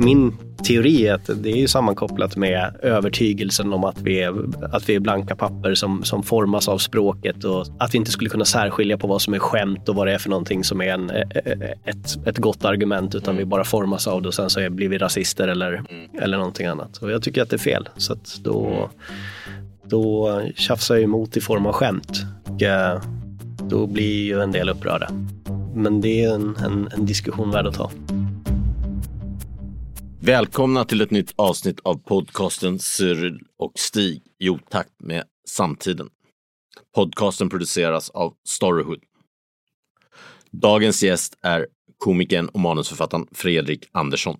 Min teori är att det är sammankopplat med övertygelsen om att vi är, att vi är blanka papper som, som formas av språket och att vi inte skulle kunna särskilja på vad som är skämt och vad det är för någonting som är en, ett, ett gott argument utan vi bara formas av det och sen så är, blir vi rasister eller, eller någonting annat. Och jag tycker att det är fel. Så då, då tjafsar jag emot i form av skämt. Och, eh, då blir ju en del upprörda. Men det är en, en, en diskussion värd att ta. Välkomna till ett nytt avsnitt av podcasten Cyril och Stig i otakt med samtiden. Podcasten produceras av Storyhood. Dagens gäst är komikern och manusförfattaren Fredrik Andersson.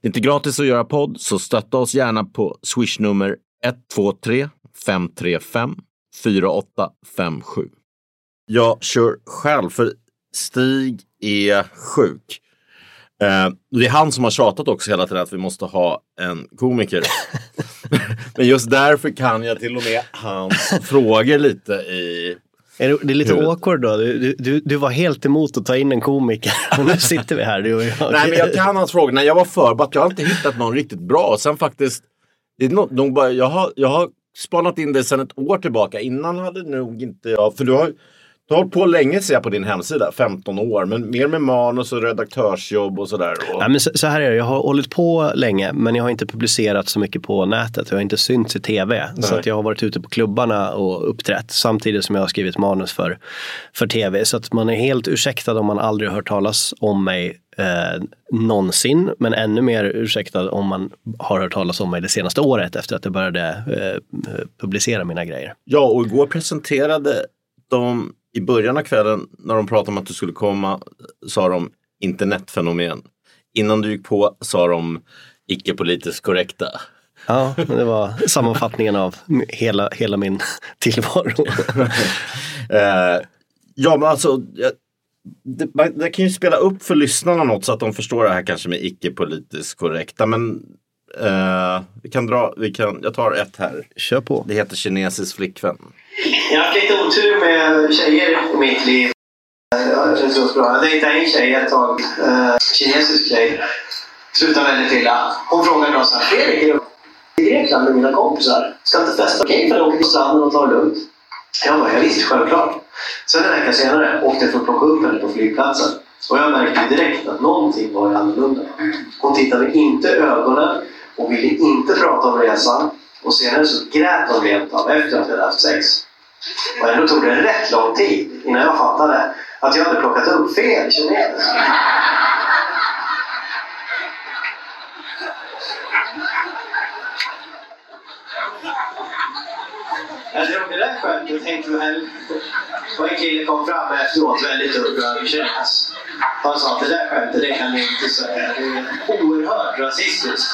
Det är inte gratis att göra podd, så stötta oss gärna på swishnummer 123 535 4857. Jag kör själv, för Stig är sjuk. Eh, det är han som har tjatat också hela tiden att vi måste ha en komiker. Men just därför kan jag till och med hans frågor lite i... Är det, är lite Huvudet. awkward då. Du, du, du var helt emot att ta in en komiker. Och nu sitter vi här du och jag. Nej men jag kan hans frågor. Nej, jag var förberedd. Jag har inte hittat någon riktigt bra. Sen faktiskt, det är nog, nog bara, jag, har, jag har spanat in det sedan ett år tillbaka. Innan hade nog inte jag, för du har du har hållit på länge ser jag på din hemsida, 15 år, men mer med manus och redaktörsjobb och sådär. Och... Nej, men så, så här är det, jag har hållit på länge men jag har inte publicerat så mycket på nätet. Jag har inte synts i tv. Så Nej. att jag har varit ute på klubbarna och uppträtt samtidigt som jag har skrivit manus för, för tv. Så att man är helt ursäktad om man aldrig hört talas om mig eh, någonsin. Men ännu mer ursäktad om man har hört talas om mig det senaste året efter att jag började eh, publicera mina grejer. Ja, och igår presenterade de i början av kvällen när de pratade om att du skulle komma sa de internetfenomen. Innan du gick på sa de icke-politiskt korrekta. Ja, det var sammanfattningen av hela, hela min tillvaro. Eh, ja, men alltså det, man, det kan ju spela upp för lyssnarna något så att de förstår det här kanske med icke-politiskt korrekta. Men eh, vi kan dra, vi kan, jag tar ett här. Kör på. Det heter kinesisk flickvän. Jag har haft lite otur med tjejer i mitt liv. Jag känns så bra. Jag dejtade en tjej ett tag. Eh, kinesisk tjej. Slutade väldigt illa. Hon frågade då så här. Fredrik, är du i Grekland med mina kompisar? Ska inte festa? Okej, okay, för jag åker till stranden och tar det lugnt. Jag bara, ja, visst, självklart. Sen en vecka senare åkte jag för att plocka upp henne på flygplatsen. Och jag märkte direkt att någonting var annorlunda. Hon tittade inte i ögonen och ville inte prata om resan. Och senare så grät hon rent av efter att vi hade haft sex. Och ändå tog det rätt lång tid innan jag fattade att jag hade plockat upp fel kines. Jag drog det där skämtet och tänkte väl... Och en kille kom fram efteråt väldigt upprörd. Han sa att det där skämtet det kan du inte säga. Det är oerhört rasistiskt.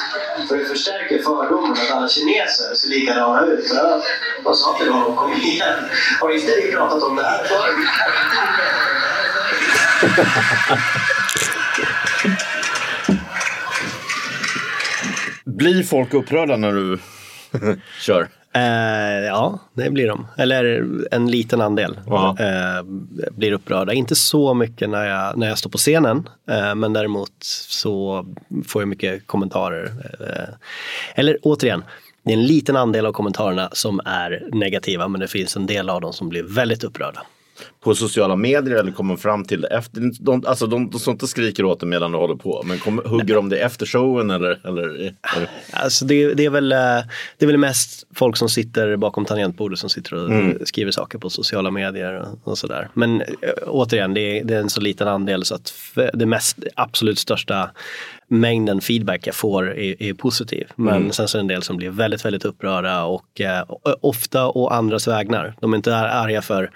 För det förstärker fördomen att alla kineser ser likadana ut. Så jag, jag sa till honom, kom igen. Har inte vi pratat om det här förr? Blir folk upprörda när du kör? Eh, ja, det blir de. Eller en liten andel eh, blir upprörda. Inte så mycket när jag, när jag står på scenen, eh, men däremot så får jag mycket kommentarer. Eh, eller återigen, det är en liten andel av kommentarerna som är negativa, men det finns en del av dem som blir väldigt upprörda. På sociala medier eller kommer fram till det efter? De, alltså de, de står inte skriker åt dig medan du håller på. Men kom, hugger de det efter showen eller? eller, eller? Alltså det, det, är väl, eh, det är väl mest folk som sitter bakom tangentbordet som sitter och Mm. skriver saker på sociala medier och, och sådär. Men äh, återigen, det är, det är en så liten andel så att det mest, absolut största mängden feedback jag får är, är positiv. Men Mm. sen så är det en del som blir väldigt, väldigt upprörda och eh, ofta å andras vägnar. De är inte arga för,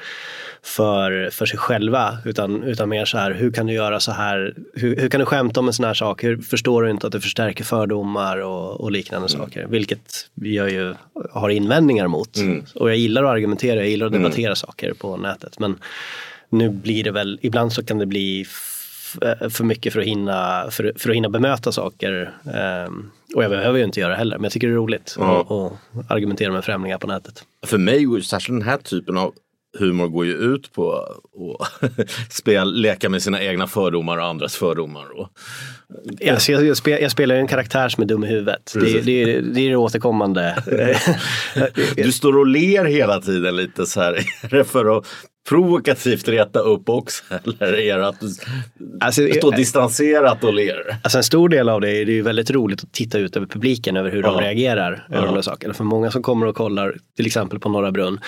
för, för sig själva utan, utan mer så här, hur kan du göra så här? Hur, hur kan du skämta om en sån här sak? Hur förstår du inte att det förstärker fördomar och, och liknande saker? Vilket jag ju har invändningar mot. Och jag gillar att argumentera, jag gillar att debattera saker på nätet. Men nu blir det väl, ibland så kan det bli eh, för mycket för att hinna, för, för att hinna bemöta saker. Ehm, och jag behöver ju inte göra det heller, men jag tycker det är roligt Ja. att, att argumentera med främlingar på nätet. För mig, särskilt den här typen av humor går ju ut på att spel, leka med sina egna fördomar och andras fördomar. Och, Jag, jag, jag, spel, jag spelar ju en karaktär som är dum i huvudet. Det, det, är- det är det återkommande. du står och ler hela tiden lite så här. Är det för att provokativt reta upp också? Eller är det att du Alltså, står distanserat och ler? Alltså en stor del av det är det ju väldigt roligt att titta ut över publiken över hur de Ja. reagerar över de där sakerna. För många som kommer och kollar till exempel på Norra Brunn,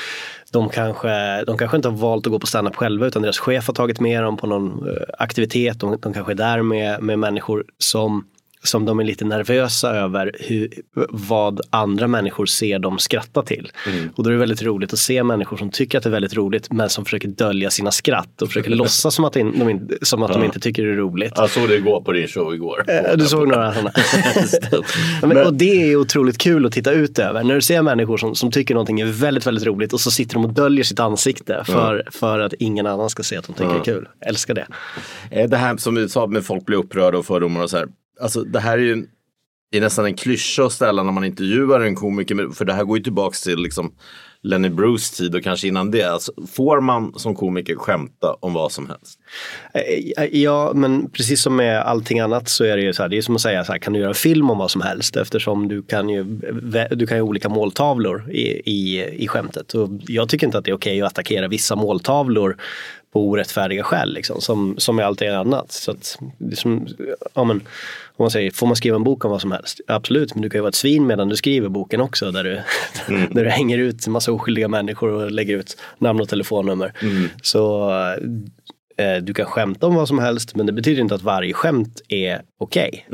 de kanske, de kanske inte har valt att gå på standup själva utan deras chef har tagit med dem på någon eh, aktivitet. De, de kanske är där med, med människor som som de är lite nervösa över hur, vad andra människor ser dem skratta till. Och då är det väldigt roligt att se människor som tycker att det är väldigt roligt men som försöker dölja sina skratt och försöker låtsas som att, de, in, som att de inte tycker det är roligt. Jag såg det igår på din show igår. Eh, Du såg några sådana. Men, och det är otroligt kul att titta ut över. När du ser människor som, som tycker någonting är väldigt, väldigt roligt och så sitter de och döljer sitt ansikte för, för att ingen annan ska se att de tycker det är kul. Älskar det. Eh, Det här som du sa med folk blir upprörda och fördomar och så här. Alltså det här är ju det är nästan en klyscha att ställa när man intervjuar en komiker. För det här går ju tillbaks till liksom Lenny Bruce tid och kanske innan det. Alltså, får man som komiker skämta om vad som helst? Eh, eh, ja, men precis som med allting annat så är det ju så här, det är som att säga så här, kan du göra en film om vad som helst? Eftersom du kan ju, du kan ju olika måltavlor i, i, i skämtet. Och jag tycker inte att det är okej att attackera vissa måltavlor på orättfärdiga skäl, liksom, som, som med allt annat. Så att, det är som, ja, men, om man säger, får man skriva en bok om vad som helst? Absolut, men du kan ju vara ett svin medan du skriver boken också där du, där du hänger ut en massa oskyldiga människor och lägger ut namn och telefonnummer. Så eh, du kan skämta om vad som helst men det betyder inte att varje skämt är okej.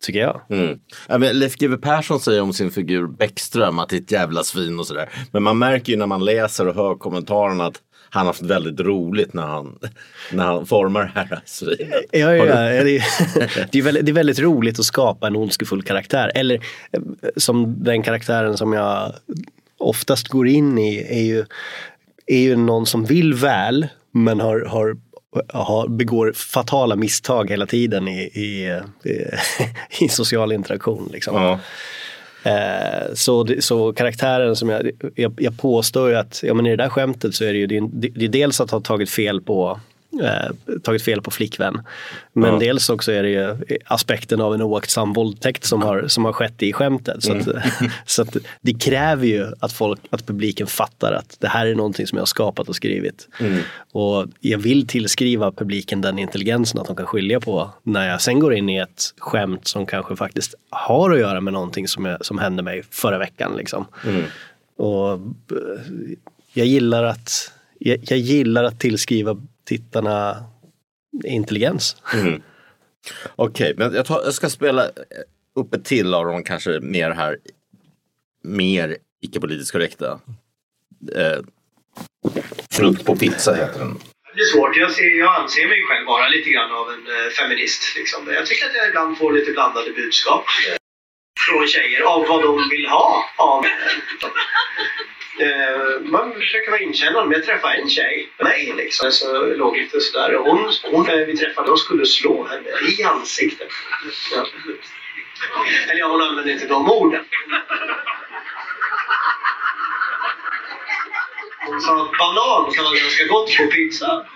Tycker jag. Mm. Ja, Leif GW Persson säger om sin figur Bäckström att det är ett jävla svin och sådär. Men man märker ju när man läser och hör kommentarerna att han har haft väldigt roligt när han, när han formar det här svinet. Ja, ja, ja. Det, är, det, är väldigt, det är väldigt roligt att skapa en ondskefull karaktär. Eller eh, som den karaktären som jag oftast går in i är ju, är ju någon som vill väl men har, har, har, begår fatala misstag hela tiden i, i, i, i social interaktion. Liksom. Ja. Eh, så, så karaktären som jag, jag, jag påstår ju att ja, men i det där skämtet så är det ju det, det, det är dels att ha tagit fel på eh, tagit fel på flickvän. Men Ja. dels också är det ju aspekten av en oaktsam våldtäkt som har, som har skett i skämtet. Så, att, så att det kräver ju att, folk, att publiken fattar att det här är någonting som jag har skapat och skrivit. Och jag vill tillskriva publiken den intelligensen att de kan skilja på när jag sen går in i ett skämt som kanske faktiskt har att göra med någonting som, jag, som hände mig förra veckan. Liksom. Och eh, jag gillar att jag, jag gillar att tillskriva tittarna intelligens. Okej, men jag, tar, jag ska spela upp ett till av de kanske mer här, mer icke-politiskt korrekta. Eh, frukt på pizza heter den. Det är svårt. Jag, ser, jag anser mig själv vara lite grann av en eh, feminist. Liksom. Jag tycker att jag ibland får lite blandade budskap eh, från tjejer av vad de vill ha av eh, Man försöker vara inkännande. Men jag träffade en tjej, mig liksom, så låg lite sådär. Hon, hon eh, vi träffade och skulle slå henne i ansiktet. Ja. Eller ja, hon använde inte de orden. Hon sa att banan kan vara ganska gott på pizza.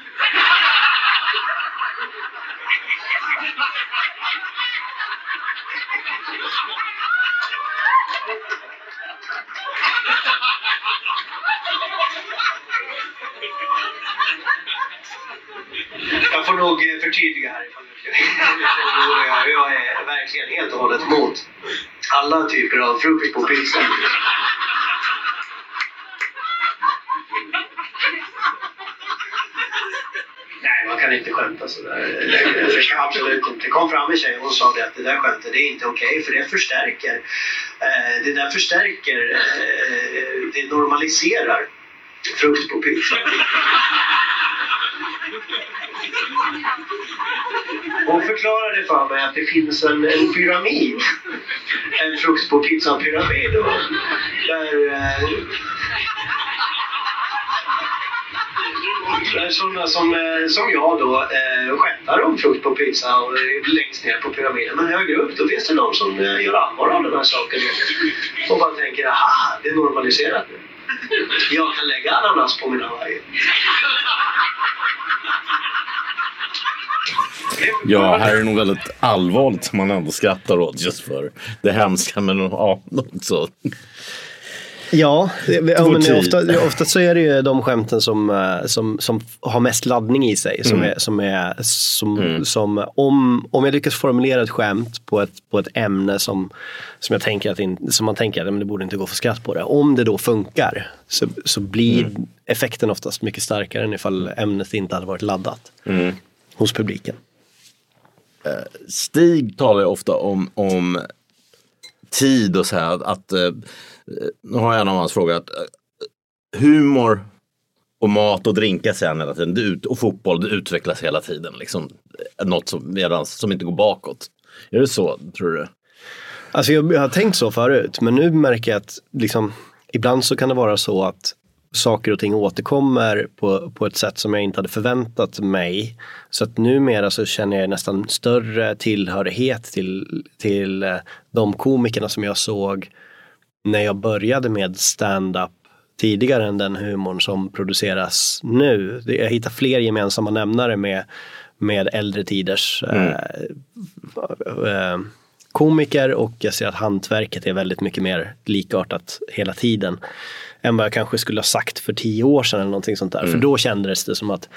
Jag får nog eh, förtydliga här ifall jag, jag, jag är verkligen helt och hållet emot alla typer av frukt på pizza. Nej, man kan inte skämta sådär längre. Det absolut inte. Kom fram en tjej och sa det att det där skämtet det är inte okej för det förstärker. Eh, det där förstärker, eh, det normaliserar frukt på pizza. Hon förklarade för mig att det finns en, en pyramid. En frukt på pizzan-pyramid. och Där, eh, där sådana som, eh, som jag då eh, skämtar om frukt på pizza och längst ner på pyramiden. Men högre upp då finns det de som eh, gör allvar av den här saken. Och bara tänker aha, det är normaliserat nu. Jag kan lägga ananas på mina hawaii. Ja, här är det nog väldigt allvarligt som man ändå skrattar åt just för det hemska men ja, också. Ja, ja men ofta, ofta så är det ju de skämten som, eh, som, som har mest laddning i sig. Som Mm. är, som är som, som om, om jag lyckas formulera ett skämt på ett, på ett ämne som, som, jag tänker att in, som man tänker att det borde inte gå för skratt på det. Om det då funkar så, så blir Mm. effekten oftast mycket starkare än ifall ämnet inte hade varit laddat Mm. hos publiken. Stig talar ju ofta om, om tid och så här att, att nu har jag en av hans frågor att eh, humor och mat och drinkar säger han hela tiden ut, och fotboll det utvecklas hela tiden. Liksom, eh, något som, medans, som inte går bakåt. Är det så tror du? Alltså jag, jag har tänkt så förut, men nu märker jag att liksom, ibland så kan det vara så att saker och ting återkommer på, på ett sätt som jag inte hade förväntat mig. Så att numera så känner jag nästan större tillhörighet till, till eh, de komikerna som jag såg när jag började med stand-up tidigare än den humorn som produceras nu. Jag hittar fler gemensamma nämnare med, med äldre tiders eh, eh, komiker och jag ser att hantverket är väldigt mycket mer likartat hela tiden än vad jag kanske skulle ha sagt för tio år sedan eller någonting sånt där. För då kändes det som att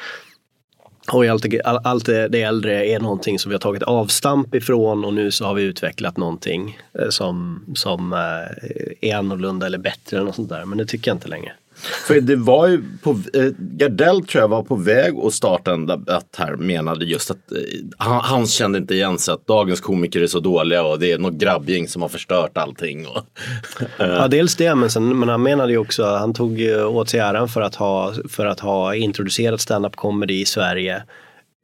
Oj, allt, allt det, det äldre är någonting som vi har tagit avstamp ifrån och nu så har vi utvecklat någonting eh, som, som eh, är annorlunda eller bättre eller något sånt där. Men det tycker jag inte längre. För det var ju på, eh, Gardell tror jag var på väg att starta en debatt här, menade just att eh, han, han kände inte igen sig att dagens komiker är så dåliga och det är något grabbgäng som har förstört allting. Och, Ja, dels det, men, sen, men han menade ju också, han tog åt sig äran för att ha, för att ha introducerat stand-up comedy i Sverige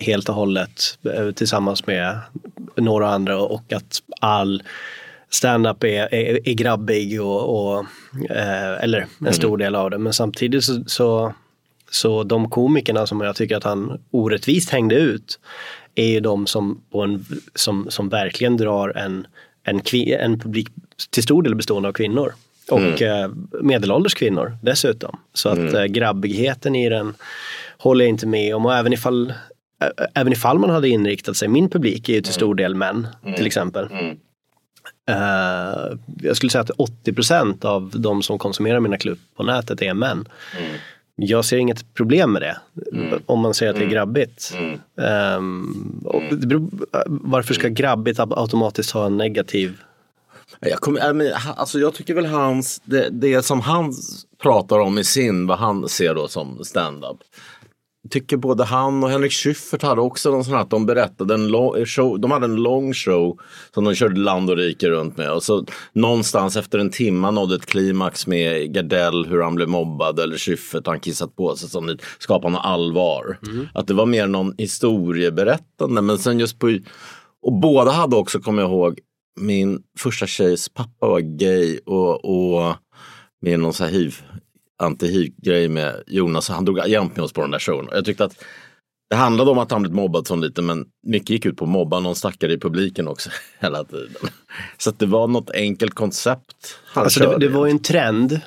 helt och hållet eh, tillsammans med några andra och att all stand-up är, är, är grabbig och, och eh, eller en stor del av det. Men samtidigt så, så, så de komikerna som jag tycker att han orättvist hängde ut är ju de som, på en, som, som verkligen drar en, en, en publik till stor del bestående av kvinnor. Och eh, medelålders kvinnor dessutom. Så att eh, grabbigheten i den håller jag inte med om. Och även ifall, även ifall man hade inriktat sig, min publik är ju till stor del män till exempel. Eh, jag skulle säga att 80 procent av de som konsumerar mina klipp på nätet är män. Jag ser inget problem med det. Om man säger att det är grabbigt. Ehm, och det beror, varför ska grabbigt ab- automatiskt ha en negativ jag, kommer, alltså, jag tycker väl hans, det, det som han pratar om i sin, vad han ser då som stand-up. Tycker både han och Henrik Schyffert hade också någon sån här att de berättade en lång show, de hade en lång show som de körde land och rike runt med. Och så någonstans efter en timma nådde ett klimax med Gardell hur han blev mobbad eller Schyffert han kissat på sig som skapade något allvar. Att det var mer någon historieberättande. Men sen just på och båda hade också, kommer jag ihåg, min första tjejs pappa var gay och, och med någon så här hiv, anti-hiv-grej med Jonas. Han drog jämt med oss på den där showen. Jag tyckte att det handlade om att han blivit mobbad som liten men mycket gick ut på att mobba någon stackare i publiken också hela tiden. Så det var något enkelt koncept han Alltså det, körde. det var ju en trend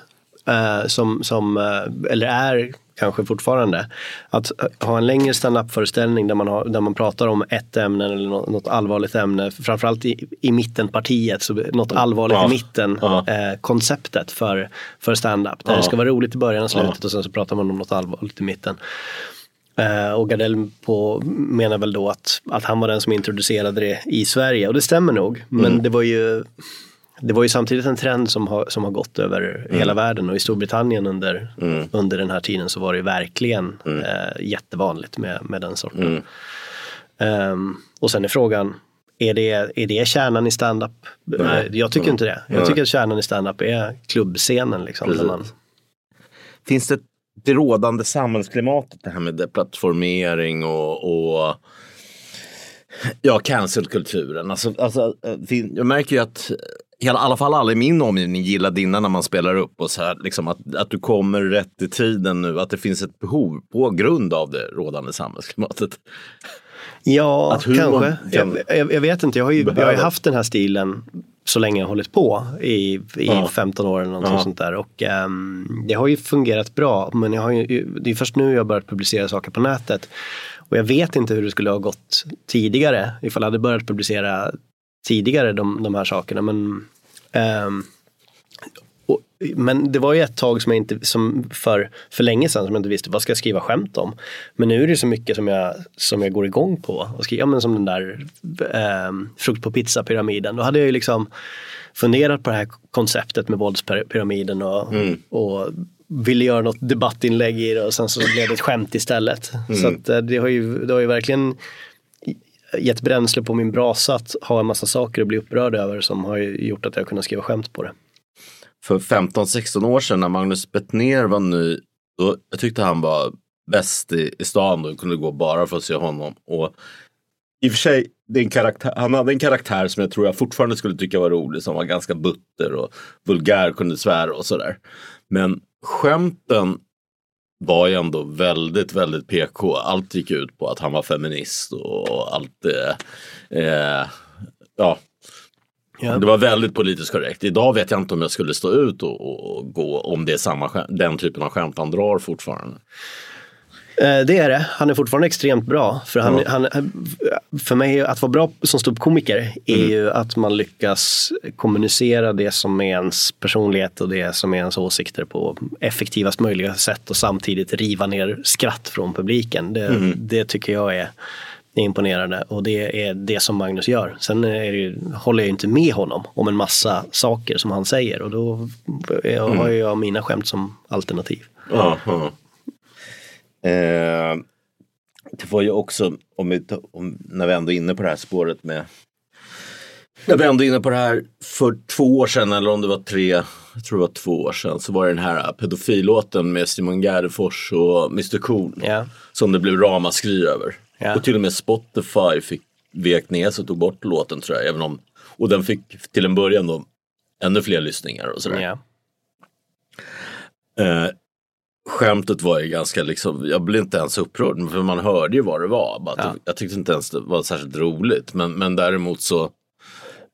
eh, som, som eh, eller är kanske fortfarande, att eh, ha en längre stand-up-föreställning där man, har, där man pratar om ett ämne eller något, allvarligt ämne, framförallt i, i mittenpartiet, så något allvarligt Ja. i mitten, Ja. eh, konceptet för, för stand-up. Där det ska vara roligt i början och slutet och sen så pratar man om något allvarligt i mitten. Eh, och Gardell på, menar väl då att, att han var den som introducerade det i Sverige och det stämmer nog. Men det var ju det var ju samtidigt en trend som har, som har gått över hela världen och i Storbritannien under, under den här tiden så var det verkligen eh, jättevanligt med, med den sorten. Ehm, och sen är frågan, är det, är det kärnan i standup? Eh, Jag tycker inte det. Jag tycker att kärnan i standup är klubbscenen. Liksom, man, Finns det det rådande samhällsklimatet, det här med deplattformering och, och ja, cancelkulturen. Alltså, alltså, eh, jag märker ju att i alla- fall alla i min omgivning gillar dina när man spelar upp och så här, liksom att, att du kommer rätt i tiden nu, att det finns ett behov på grund av det rådande samhällsklimatet. Ja, kanske. kan- Jag, jag, vet inte, jag har, ju, jag har haft den här stilen så länge jag har hållit på i, i Ja. 15 år eller något Ja. sånt där. Och ehm, det har ju fungerat bra men jag har ju, det är först nu jag börjat publicera saker på nätet. Och jag vet inte hur det skulle ha gått tidigare ifall jag hade börjat publicera tidigare de, de här sakerna. Men, ehm, och, men det var ju ett tag som jag inte, som för, för länge sedan som jag inte visste vad ska jag skriva skämt om. Men nu är det så mycket som jag, som jag går igång på. Och skriva, ja, men som den där ehm, frukt på pizza-pyramiden. Då hade jag ju liksom funderat på det här konceptet med våldspyramiden och, och ville göra något debattinlägg i det och sen så blev det ett skämt istället. Så att, eh, det, har ju, det har ju verkligen gett bränsle på min brasa att ha en massa saker att bli upprörd över som har gjort att jag kunnat skriva skämt på det. För 15-16 år sedan när Magnus Bettner var ny, då, jag tyckte han var bäst i, i stan och kunde gå bara för att se honom. Och i och för sig, det är en karaktär, han hade en karaktär som jag tror jag fortfarande skulle tycka var rolig, som var ganska butter och vulgär, kunde svära och sådär. Men skämten var ju ändå väldigt, väldigt PK. Allt gick ut på att han var feminist och allt eh, eh, ja, Ja. det var väldigt politiskt korrekt. Idag vet jag inte om jag skulle stå ut och, och, gå om det är samma den typen av skämt han drar fortfarande. Eh, Det är det. Han är fortfarande extremt bra. För, han, han, för mig, att vara bra som ståuppkomiker är ju att man lyckas kommunicera det som är ens personlighet och det som är ens åsikter på effektivast möjliga sätt och samtidigt riva ner skratt från publiken. Det, det tycker jag är är imponerande och det är det som Magnus gör. Sen det ju, håller jag inte med honom om en massa saker som han säger och då jag har jag mina skämt som alternativ. Ja, ja. Eh, det var ju också, om vi, om, när vi ändå är inne på det här spåret med när vi ändå är inne på det här för två år sedan eller om det var tre, jag tror det var två år sedan, så var det den här pedofillåten med Simon Gärdenfors och Mr Cool. Ja. Som det blev ramaskri över. Ja. Och till och med Spotify fick vek ner sig och tog bort låten tror jag. Även om, och den fick till en början då ännu fler lyssningar och sådär. Ja. Eh, skämtet var ju ganska liksom, jag blev inte ens upprörd för man hörde ju vad det var. Ja. det, jag tyckte inte ens det var särskilt roligt. Men, men däremot så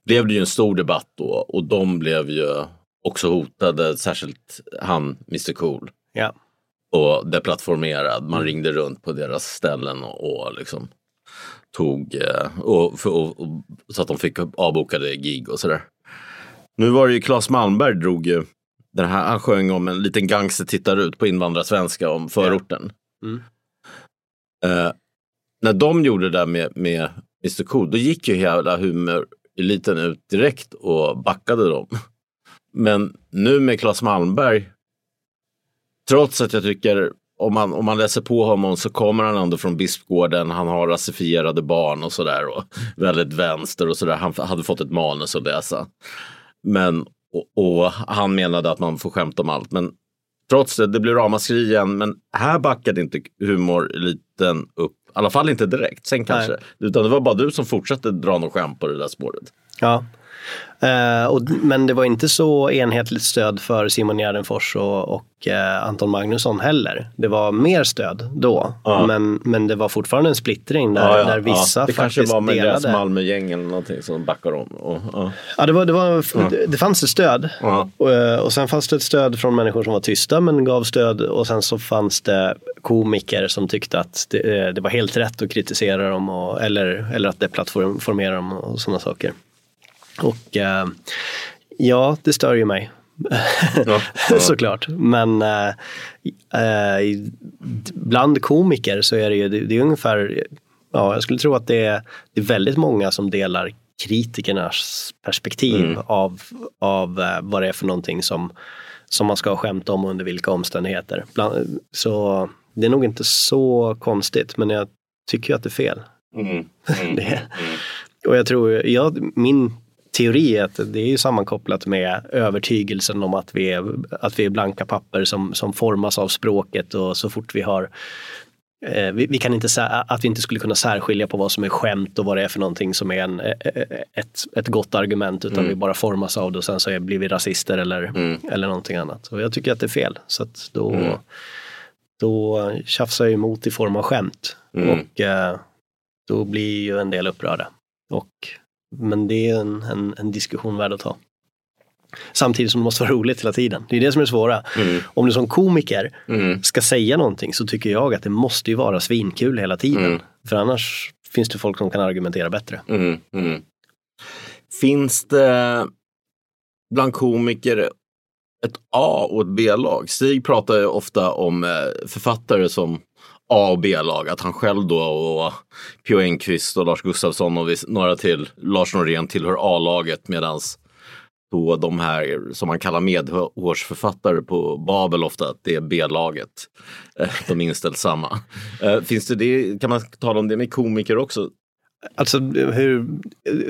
blev det ju en stor debatt då och de blev ju också hotade, särskilt han, Mr Cool. Ja. Och deplattformerad. Man ringde runt på deras ställen och, och liksom tog eh, och, och, och, så att de fick avbokade gig och sådär. Nu var det ju Claes Malmberg drog ju den här, han sjöng om en liten gangster tittar ut på invandrarsvenska om förorten. Mm. Eh, när de gjorde det där med, med Mr Cool, då gick ju hela humoreliten ut direkt och backade dem. Men nu med Claes Malmberg, trots att jag tycker om man, om man läser på honom så kommer han ändå från Bispgården, han har rasifierade barn och sådär och väldigt vänster och sådär. Han hade fått ett manus att läsa. Men, och, och han menade att man får skämta om allt. Men trots det, det blev ramaskri igen. Men här backade inte humoreliten upp. I alla fall inte direkt, sen kanske. Utan det var bara du som fortsatte dra något skämt på det där spåret. Ja. Eh, och, men det var inte så enhetligt stöd för Simon Gärdenfors och, och eh, Anton Magnusson heller. Det var mer stöd då, Ja. men, men det var fortfarande en splittring där, där vissa Det kanske faktiskt var med deras delade. Malmögäng eller någonting som backar om. Och, ja. Ja, det, var, det, var, det, det fanns ett stöd. Ja. Och, eh, och sen fanns det ett stöd från människor som var tysta men gav stöd och sen så fanns det komiker som tyckte att det, det var helt rätt att kritisera dem och, eller, eller att deplattformera dem och sådana saker. Och eh, ja, det stör ju mig. Ja. Såklart. Men eh, eh, bland komiker så är det ju det, det är ungefär, ja jag skulle tro att det är, det är väldigt många som delar kritikernas perspektiv Mm. av, av eh, vad det är för någonting som, som man ska skämta om och under vilka omständigheter. Bland, så det är nog inte så konstigt, men jag tycker ju att det är fel. Mm. Det, och jag tror, jag, min teori är att det är ju sammankopplat med övertygelsen om att vi är, att vi är blanka papper som, som formas av språket och så fort vi har eh, vi, vi kan inte att vi inte skulle kunna särskilja på vad som är skämt och vad det är för någonting som är en, eh, eh, ett, ett gott argument utan vi bara formas av det och sen så är, blir vi rasister eller, eller någonting annat. Och jag tycker att det är fel. Så att då, då tjafsar jag emot i form av skämt. Och eh, då blir ju en del upprörda. Och, men det är en, en, en diskussion värd att ta. Samtidigt som det måste vara roligt hela tiden. Det är det som är det svåra. Om du som komiker ska säga någonting så tycker jag att det måste ju vara svinkul hela tiden. För annars finns det folk som kan argumentera bättre. Mm, mm. Finns det bland komiker ett A och ett B-lag? Stig pratar ju ofta om eh, författare som A och B-lag. Att han själv då och P.O. Enquist och Lars Gustafsson och några till, Lars Norén tillhör A-laget medans då de här som man kallar medhårsförfattare på Babel ofta, att det är B-laget. Eh, de De inställsamma. Eh, finns det det, kan man tala om det med komiker också? Alltså hur,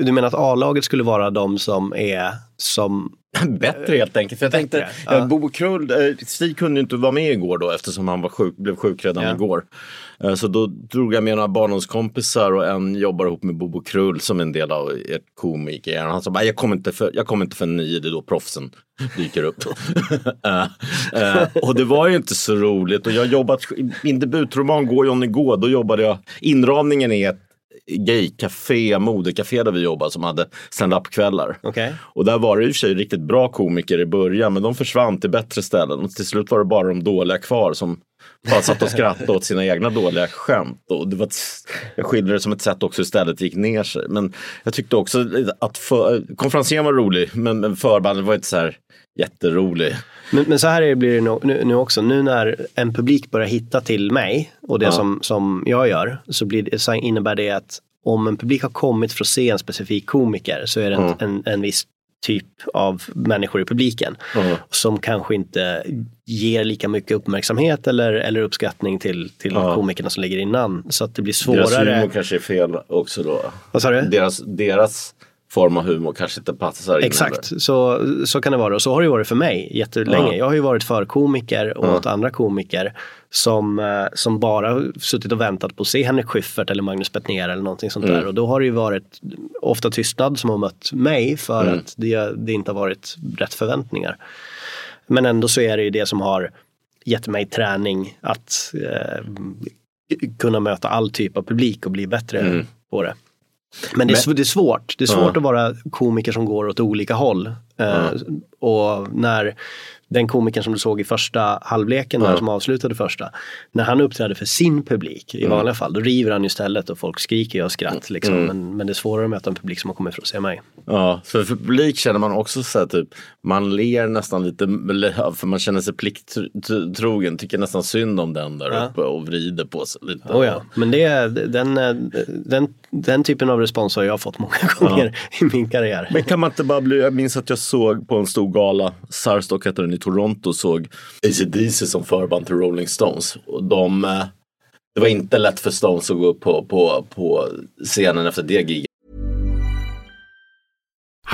du menar att A-laget skulle vara de som är som Bättre helt enkelt. För jag tänkte, Bättre, ja. Bobo Krull, eh, Stig kunde inte vara med igår då eftersom han var sjuk, blev sjuk redan Ja. igår. Eh, Så då drog jag med några barndomskompisar och en jobbar ihop med Bobo Krull som en del av ett komiker. Han sa jag kommer inte för, jag kommer inte för nio, det är då proffsen dyker upp. Eh, eh, och det var ju inte så roligt och jag jobbat, min debutroman Gå Johnny Gå, då jobbade jag, inramningen är ett gaycafé, modecafé där vi jobbade som hade stand-up-kvällar. Okej. Och där var det i och för sig riktigt bra komiker i början men de försvann till bättre ställen och till slut var det bara de dåliga kvar som bara satt och skrattade åt sina egna dåliga skämt. Och det var ett, jag skildrade det som ett sätt också istället gick ner sig. Men jag tyckte också att konferensen var rolig men, men förbandet var inte så här jätterolig. Men, men så här blir det nu, nu, nu också. Nu när en publik börjar hitta till mig och det Ja. som, som jag gör så, blir det, så innebär det att om en publik har kommit för att se en specifik komiker så är det en, Mm. en, en viss typ av människor i publiken Mm. som kanske inte ger lika mycket uppmärksamhet eller, eller uppskattning till, till Ja. komikerna som ligger innan. Så att det blir Deras svårare. humor kanske är fel också då. Vad sa du? Deras, deras form av humor kanske inte passar in. Exakt, så, så kan det vara. Och så har det varit för mig jättelänge. Ja. Jag har ju varit för komiker och Ja. åt andra komiker som, eh, som bara suttit och väntat på att se Henrik Schyffert eller Magnus Bettner eller någonting sånt Mm. där. Och då har det ju varit ofta tystnad som har mött mig för Mm. att det, det inte har varit rätt förväntningar. Men ändå så är det ju det som har gett mig träning att eh, kunna möta all typ av publik och bli bättre Mm. på det. Men det är, Men- det är svårt. Det är svårt Ja. att vara komiker som går åt olika håll. Eh, och när den komikern som du såg i första halvleken, där, som avslutade första, när han uppträder för sin publik Mm. i vanliga fall, då river han istället och folk skriker ju av skratt. Liksom. Men, men det är svårare att möta en publik som har kommit för att se mig. Ja, för publik känner man också så här typ, man ler nästan lite, för man känner sig plikttrogen, tycker nästan synd om den där Ja. uppe och vrider på sig lite. Oh ja. Men det, den, den, den typen av respons har jag fått många gånger i min karriär. Men kan man inte bara bli, jag minns att jag såg på en stor gala, Sarstock heter den i Toronto, såg AC/DC som förband till Rolling Stones. Och de, eh, det var inte lätt för Stones att gå upp på, på, på scenen efter det giget.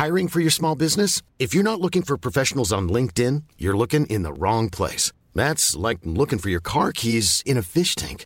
Hiring for your small business? If you're not looking for professionals on LinkedIn, you're looking in the wrong place. That's like looking for your car keys in a fish tank.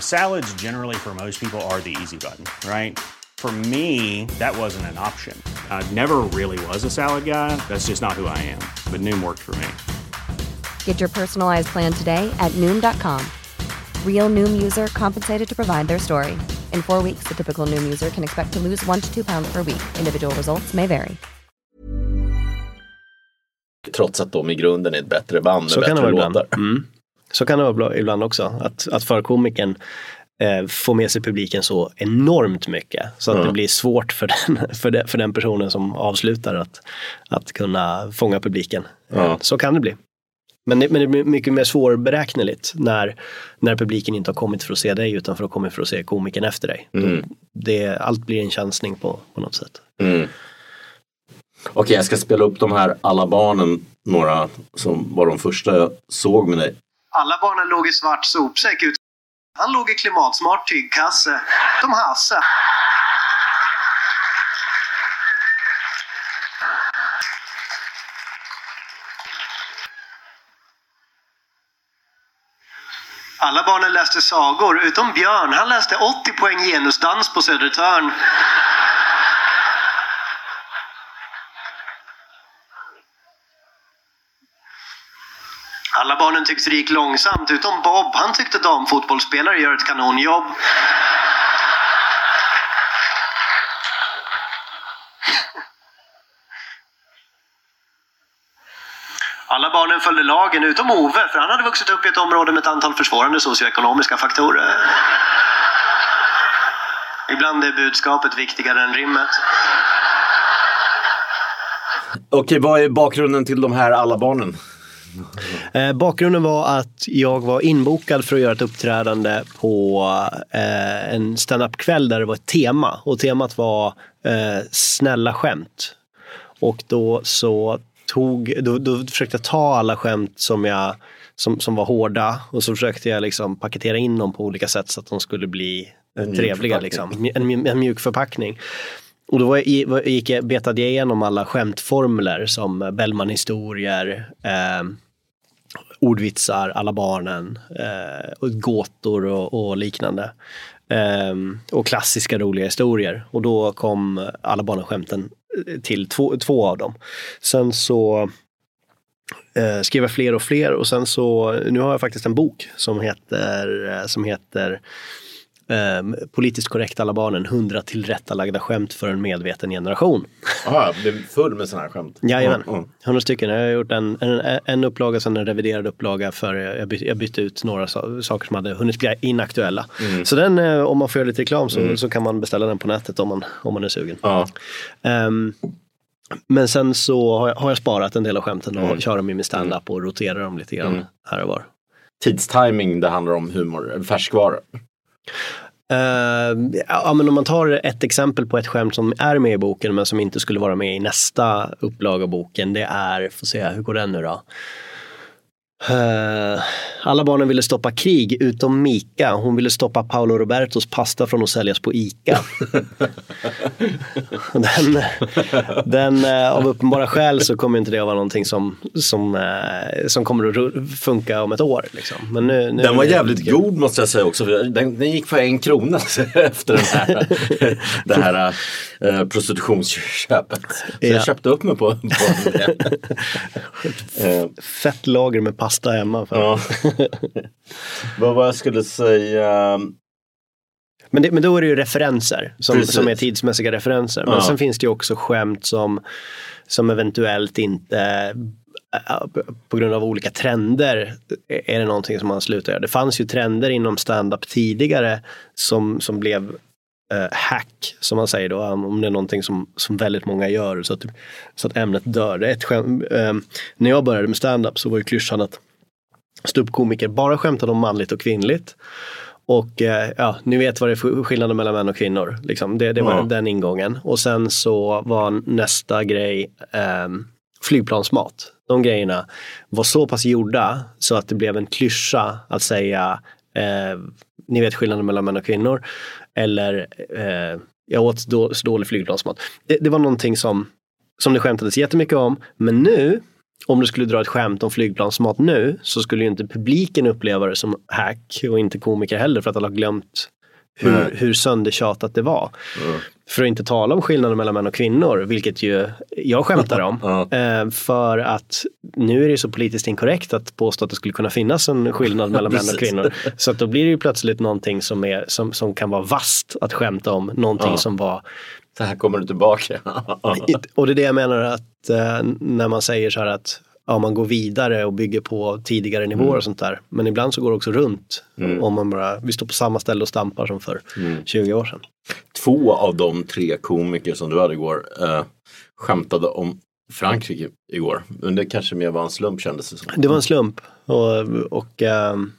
Salads, generally, for most people, are the easy button, right? For me, that wasn't an option. I never really was a salad guy. That's just not who I am. But Noom worked for me. Get your personalized plan today at Noom.com. Real Noom user compensated to provide their story. In four weeks, the typical Noom user can expect to lose one to two pounds per week. Individual results may vary. Trots att de i grunden är ett bättre band Så med kan det bättre vara ibland. låtar. Mm. Så kan det vara ibland också. Att, att förkomikern eh, får med sig publiken så enormt mycket. Så att Ja. det blir svårt för den, för, den, för den personen som avslutar att, att kunna fånga publiken. Eh, Så kan det bli. Men det, men det blir mycket mer svårberäkneligt när, när publiken inte har kommit för att se dig utan för att komma för att se komikern efter dig. Mm. Då, det, allt blir en chansning på, på något sätt. Mm. Okej, jag ska spela upp de här alla barnen, några som var de första jag såg med dig. Alla barnen låg i svart sopsäck ut. Han låg i klimatsmart tygkasse, Som Hasse. Alla barnen läste sagor, utom Björn. Han läste 80 poäng genusdans på Södertörn. Alla barnen tyckte det gick långsamt, utom Bob. Han tyckte damfotbollsspelare gör ett kanonjobb. Alla barnen följde lagen, utom Ove, för han hade vuxit upp i ett område med ett antal försvårande socioekonomiska faktorer. Ibland är budskapet viktigare än rimmet. Okej, vad är bakgrunden till de här alla barnen? Eh, bakgrunden var att jag var inbokad för att göra ett uppträdande på eh, en standup-kväll där det var ett tema. Och temat var eh, snälla skämt. Och då så tog, då, då försökte jag ta alla skämt som, jag, som, som var hårda och så försökte jag liksom paketera in dem på olika sätt så att de skulle bli En mjuk trevliga. Liksom. En, en mjuk förpackning. Och då gick jag, betade jag igenom alla skämtformler som Bellman-historier, eh, ordvitsar, alla barnen, eh, och gåtor och, och liknande. Eh, och klassiska roliga historier. Och då kom alla barnen-skämten eh, till två, två av dem. Sen så eh, skrev jag fler och fler och sen så, nu har jag faktiskt en bok som heter, eh, som heter ehm, Politiskt korrekt alla barnen, 100 tillrättalagda skämt för en medveten generation. Ah, det är full med sådana här skämt. Jajamän, Mm, mm. 100 stycken. Jag har gjort en, en, en upplaga, sen en reviderad upplaga för jag, byt, jag bytte ut några so saker som hade hunnit bli inaktuella. Mm. Så den, eh, om man får göra lite reklam så, så kan man beställa den på nätet om man, om man är sugen. Ehm, men sen så har jag, har jag sparat en del av skämten och Mm. kör dem i min standup och roterar dem lite grann Mm. här och var. Tidstiming, det handlar om humor, färskvara. Uh, ja, men om man tar ett exempel på ett skämt som är med i boken men som inte skulle vara med i nästa upplaga av boken. Det är, får se, hur går den nu då? Eh, alla barnen ville stoppa krig utom Mika. Hon ville stoppa Paolo Robertos pasta från att säljas på ICA. den, den, eh, av uppenbara skäl så kommer inte det att vara någonting som, som, eh, som kommer att funka om ett år. Liksom. Men nu, nu Den var jävligt god måste jag säga också. Den, den gick för en krona efter den här, det här eh, prostitutionsköpet. Så Ja. jag köpte upp mig på, på det. Fett lager med pasta hemma. För. ja. Vad jag skulle säga? Men, det, men då är det ju referenser som, Precis. som är tidsmässiga referenser. Men Ja. sen finns det ju också skämt som, som eventuellt inte på grund av olika trender är det någonting som man slutar göra. Det fanns ju trender inom stand-up tidigare som, som blev eh, hack, som man säger då, om det är någonting som, som väldigt många gör så att, så att ämnet dör. Det är ett skämt, eh, när jag började med stand-up så var ju klyschan att ståuppkomiker bara skämtade om manligt och kvinnligt. Och eh, ja, ni vet vad det är för skillnaden mellan män och kvinnor. Liksom. Det, det var Ja. den ingången. Och sen så var nästa grej ehm, flygplansmat. De grejerna var så pass gjorda så att det blev en klyscha att säga eh, ni vet skillnaden mellan män och kvinnor. Eller eh, jag åt då, så dålig flygplansmat. Det, det var någonting som, som det skämtades jättemycket om. Men nu, om du skulle dra ett skämt om flygplansmat nu så skulle ju inte publiken uppleva det som hack och inte komiker heller för att alla har glömt hur, hur söndertjatat det var. För att inte tala om skillnaden mellan män och kvinnor, vilket ju jag skämtar om. Eh, för att nu är det så politiskt inkorrekt att påstå att det skulle kunna finnas en skillnad mellan män och kvinnor. Så att då blir det ju plötsligt någonting som, är, som, som kan vara vast att skämta om. Någonting Ja. som var Så här kommer du tillbaka. Och det är det jag menar att eh, när man säger så här att ja, man går vidare och bygger på tidigare nivåer Mm. och sånt där. Men ibland så går det också runt. Om man bara, vi står på samma ställe och stampar som för Mm. 20 år sedan. Två av de tre komiker som du hade igår eh, skämtade om Frankrike igår. Men det kanske mer var en slump kändes det som. Det var en slump. Och, och ehm,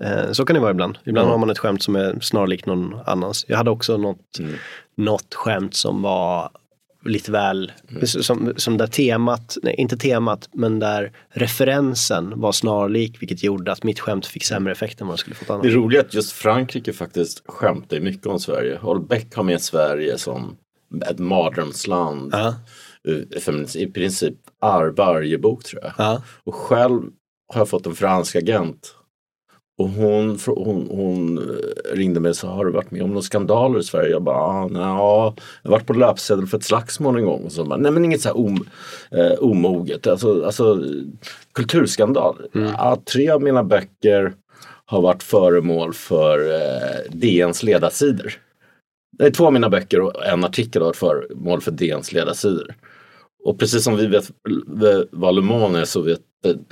eh, så kan det vara ibland. Ibland Ja. har man ett skämt som är snarlikt någon annans. Jag hade också något, Mm. något skämt som var lite väl, Mm. som, som där temat, nej inte temat, men där referensen var snarlik vilket gjorde att mitt skämt fick sämre effekt än vad det skulle fått annars. Det är roligt att just Frankrike faktiskt skämtar mycket om Sverige. Holbeck har med Sverige som ett mardrömsland. Ja, Eh, För I princip ar- varje bok tror jag. ja, Och själv har jag fått en fransk agent. Och hon, hon, hon eh, ringde mig och sa, har du varit med om några skandaler i Sverige? Jag bara, ah, ja, jag har varit på löpsedeln för ett slagsmål en gång. Och så bara, nej men inget så här om, eh, omoget, alltså, alltså kulturskandal. Ja, tre av mina böcker har varit föremål för eh, DNs ledarsidor. Det är två av mina böcker och en artikel har varit föremål för DNs ledarsidor. Och precis som vi vet vad Le Mans är så vet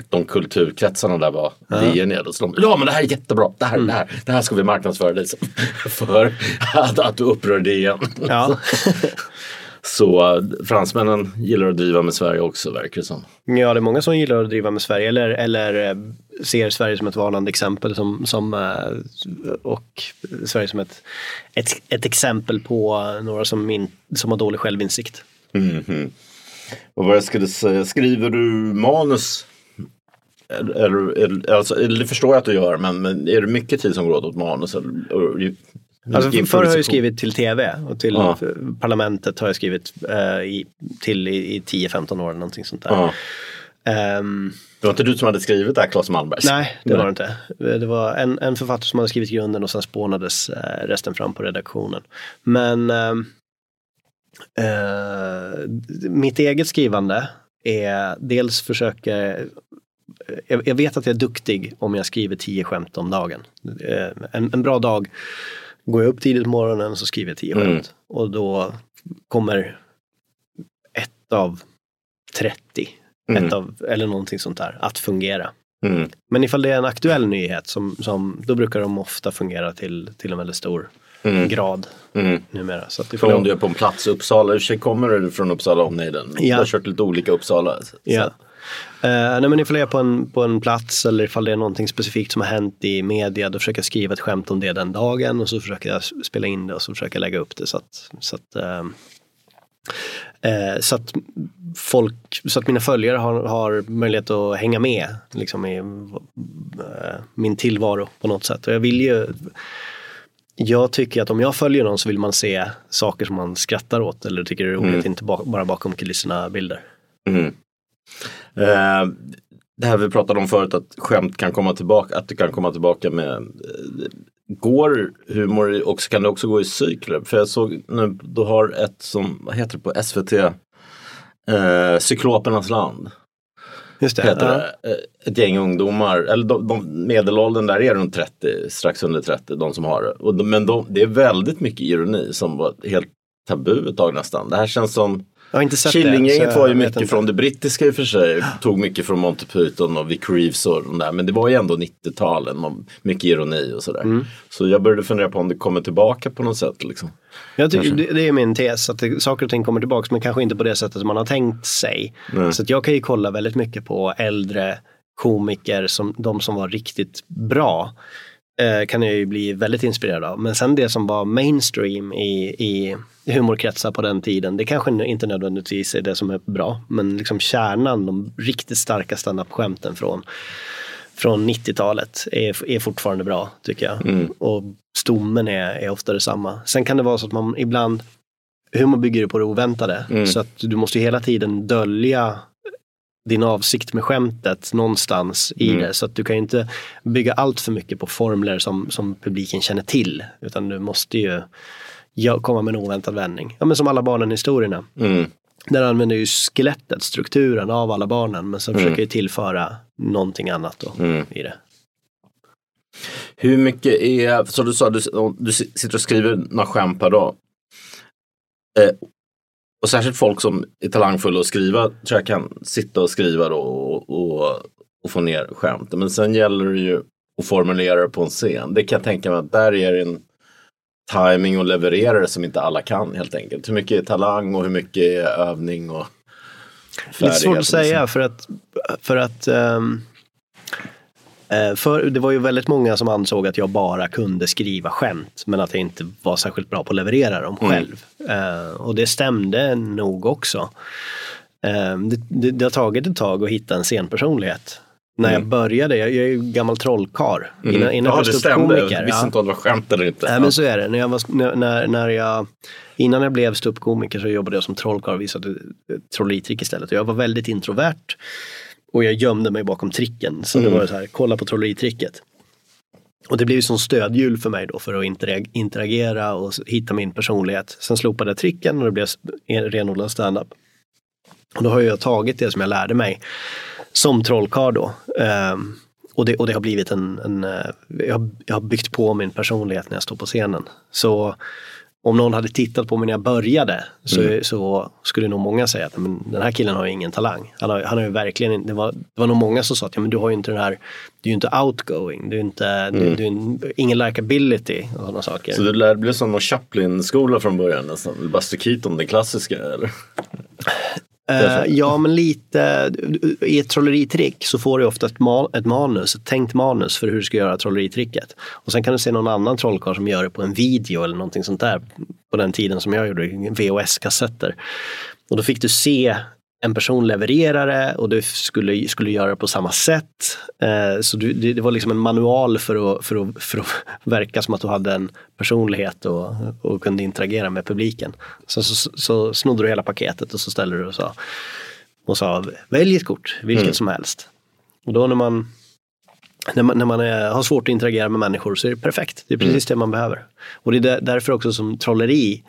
de kulturkretsarna där var DN är. Så de, ja men det här är jättebra, det här, det här, det här ska vi marknadsföra dig för att, att du upprör DN. ja. Så fransmännen gillar att driva med Sverige också verkar det som. ja, det är många som gillar att driva med Sverige eller, eller eh, ser Sverige som ett varnande exempel som, som, eh, och Sverige som ett, ett, ett exempel på några som, in, som har dålig självinsikt. Mhm. Och vad jag skulle säga, skriver du manus? Eller, eller, alltså, eller det förstår jag att du gör, men, men är det mycket tid som går åt åt manus? Eller, och- Alltså, förr har jag skrivit till tv och till Ja. parlamentet har jag skrivit eh, i, till i, i 10-15 år någonting sånt där. Ja. Ehm, Det var inte du som hade skrivit det här, Claes Malmbergs? nej, det var det inte. Det var en, en författare som hade skrivit grunden och sen spånades eh, resten fram på redaktionen. Men ehm, eh, mitt eget skrivande är dels försöker jag, jag vet att jag är duktig om jag skriver tio skämt om dagen. Eh, En, en bra dag går jag upp tidigt på morgonen så skriver jag tio Mm. skämt. Och då kommer ett av 30, Mm. ett av, eller någonting sånt där, att fungera. Mm. Men ifall det är en aktuell nyhet, som, som, då brukar de ofta fungera till, till en väldigt stor Mm. grad Mm. numera. Så att ifall Från jag- du är på en plats i Uppsala, i kommer du från Uppsala omnejden. Ja. Du har kört lite olika Uppsala. Så. Ja. Eh, nej men ifall jag är på en, på en plats eller ifall det är någonting specifikt som har hänt i media då försöker jag skriva ett skämt om det den dagen och så försöker jag spela in det och så försöker jag lägga upp det så att, så att, ehm, eh, så att folk, så att mina följare har, har möjlighet att hänga med liksom i eh, min tillvaro på något sätt. Och jag vill ju jag tycker att om jag följer någon så vill man se saker som man skrattar åt eller tycker är roligt, Mm. inte ba- bara bakom kulisserna bilder. Mm. Eh, det här vi pratade om förut att skämt kan komma tillbaka, att det kan komma tillbaka med eh, Går humor och kan det också gå i cykler? För jag såg nu, du har ett som, vad heter det på SVT? Eh, Cyklopernas land. Just det. Heter ja. det. Eh, Ett gäng ungdomar, eller de, de, medelåldern där är runt 30, strax under 30, de som har det. De, men de, det är väldigt mycket ironi som var helt tabu ett tag nästan. Det här känns som Killinggänget var ju mycket från det brittiska i och för sig. Tog mycket från Monty Python och Vic Reeves och de där. Men det var ju ändå 90-talen och mycket ironi och sådär. Mm. Så jag började fundera på om det kommer tillbaka på något sätt. Liksom. Jag tycker, det, det är min tes, att det, saker och ting kommer tillbaka men kanske inte på det sättet som man har tänkt sig. Nej. Så att jag kan ju kolla väldigt mycket på äldre komiker, som, de som var riktigt bra. Eh, kan jag ju bli väldigt inspirerad av. Men sen det som var mainstream i, i humorkretsar på den tiden, det kanske inte nödvändigtvis är det som är bra. Men liksom kärnan, de riktigt starka standup-skämten från från 90-talet är, är fortfarande bra tycker jag. Och stommen är, är ofta detsamma. Sen kan det vara så att man ibland, humor bygger ju på det oväntade. Så att du måste ju hela tiden dölja din avsikt med skämtet någonstans i det. Så att du kan ju inte bygga allt för mycket på formler som, som publiken känner till. Utan du måste ju komma med en oväntad vändning. Ja, men som alla barnen-historierna. Mm. Där använder ju skelettet, strukturen av alla barnen, men sen Mm. försöker ju tillföra någonting annat då Mm. i det. Hur mycket är, så du sa, du, du sitter och skriver några skämt per dag. Eh, och särskilt folk som är talangfulla att skriva tror jag kan sitta och skriva då och, och, och få ner skämt. Men sen gäller det ju att formulera det på en scen. Det kan jag tänka mig att där är det en timing och leverera det som inte alla kan helt enkelt. Hur mycket är talang och hur mycket är övning och Lite svårt att säga för att, för att eh, för det var ju väldigt många som ansåg att jag bara kunde skriva skämt men att jag inte var särskilt bra på att leverera dem Mm. själv. Eh, och det stämde nog också. Eh, det, det, det har tagit ett tag att hitta en scenpersonlighet. När jag började, jag, jag är ju gammal trollkarl. Innan, innan Mm. ja, jag det stämde. Jag ståuppkomiker. visste inte om det var skämt eller inte. Nej men så är det. När jag var, när- när, jag, innan jag blev ståuppkomiker så jobbade jag som trollkarl och visade eh, trolleritrick istället. Jag var väldigt introvert. Och jag gömde mig bakom tricken. Så det var så här, kolla på trolleritricket. Och det blev ju som stödhjul för mig då för att interag- interagera och hitta min personlighet. Sen slopade jag tricken och det blev renodlad standup. Och då har jag tagit det som jag lärde mig som trollkarl då. Ehm, och, det, och det har blivit en, en eh, jag, har, jag har byggt på min personlighet när jag står på scenen. Så om någon hade tittat på mig när jag började så, så skulle nog många säga att men, den här killen har ju ingen talang. Han har, han har ju verkligen det var, det var nog många som sa att ja, men du har ju inte den här, du är ju inte outgoing, du är inte, du, du är en- ingen likability och sådana saker. Så det bli som någon Chaplin-skola från början nästan? Buster Keaton, den klassiska eller? Eh, ja, men lite. I ett trolleritrick så får du ofta ett, ma- ett manus, ett tänkt manus för hur du ska göra trolleritricket. Och sen kan du se någon annan trollkarl som gör det på en video eller någonting sånt där. På den tiden som jag gjorde, VHS-kassetter. Och då fick du se en person leverera det och du skulle, skulle göra det på samma sätt. Eh, så du, det, det var liksom en manual för att, för, att, för att verka som att du hade en personlighet och, och kunde interagera med publiken. Så, så, så snodde du hela paketet och så ställde du och sa, och sa välj ett kort, vilket som helst. Och då när man, när man, när man är, har svårt att interagera med människor så är det perfekt. Det är precis det man behöver. Och det är där- därför också som trolleri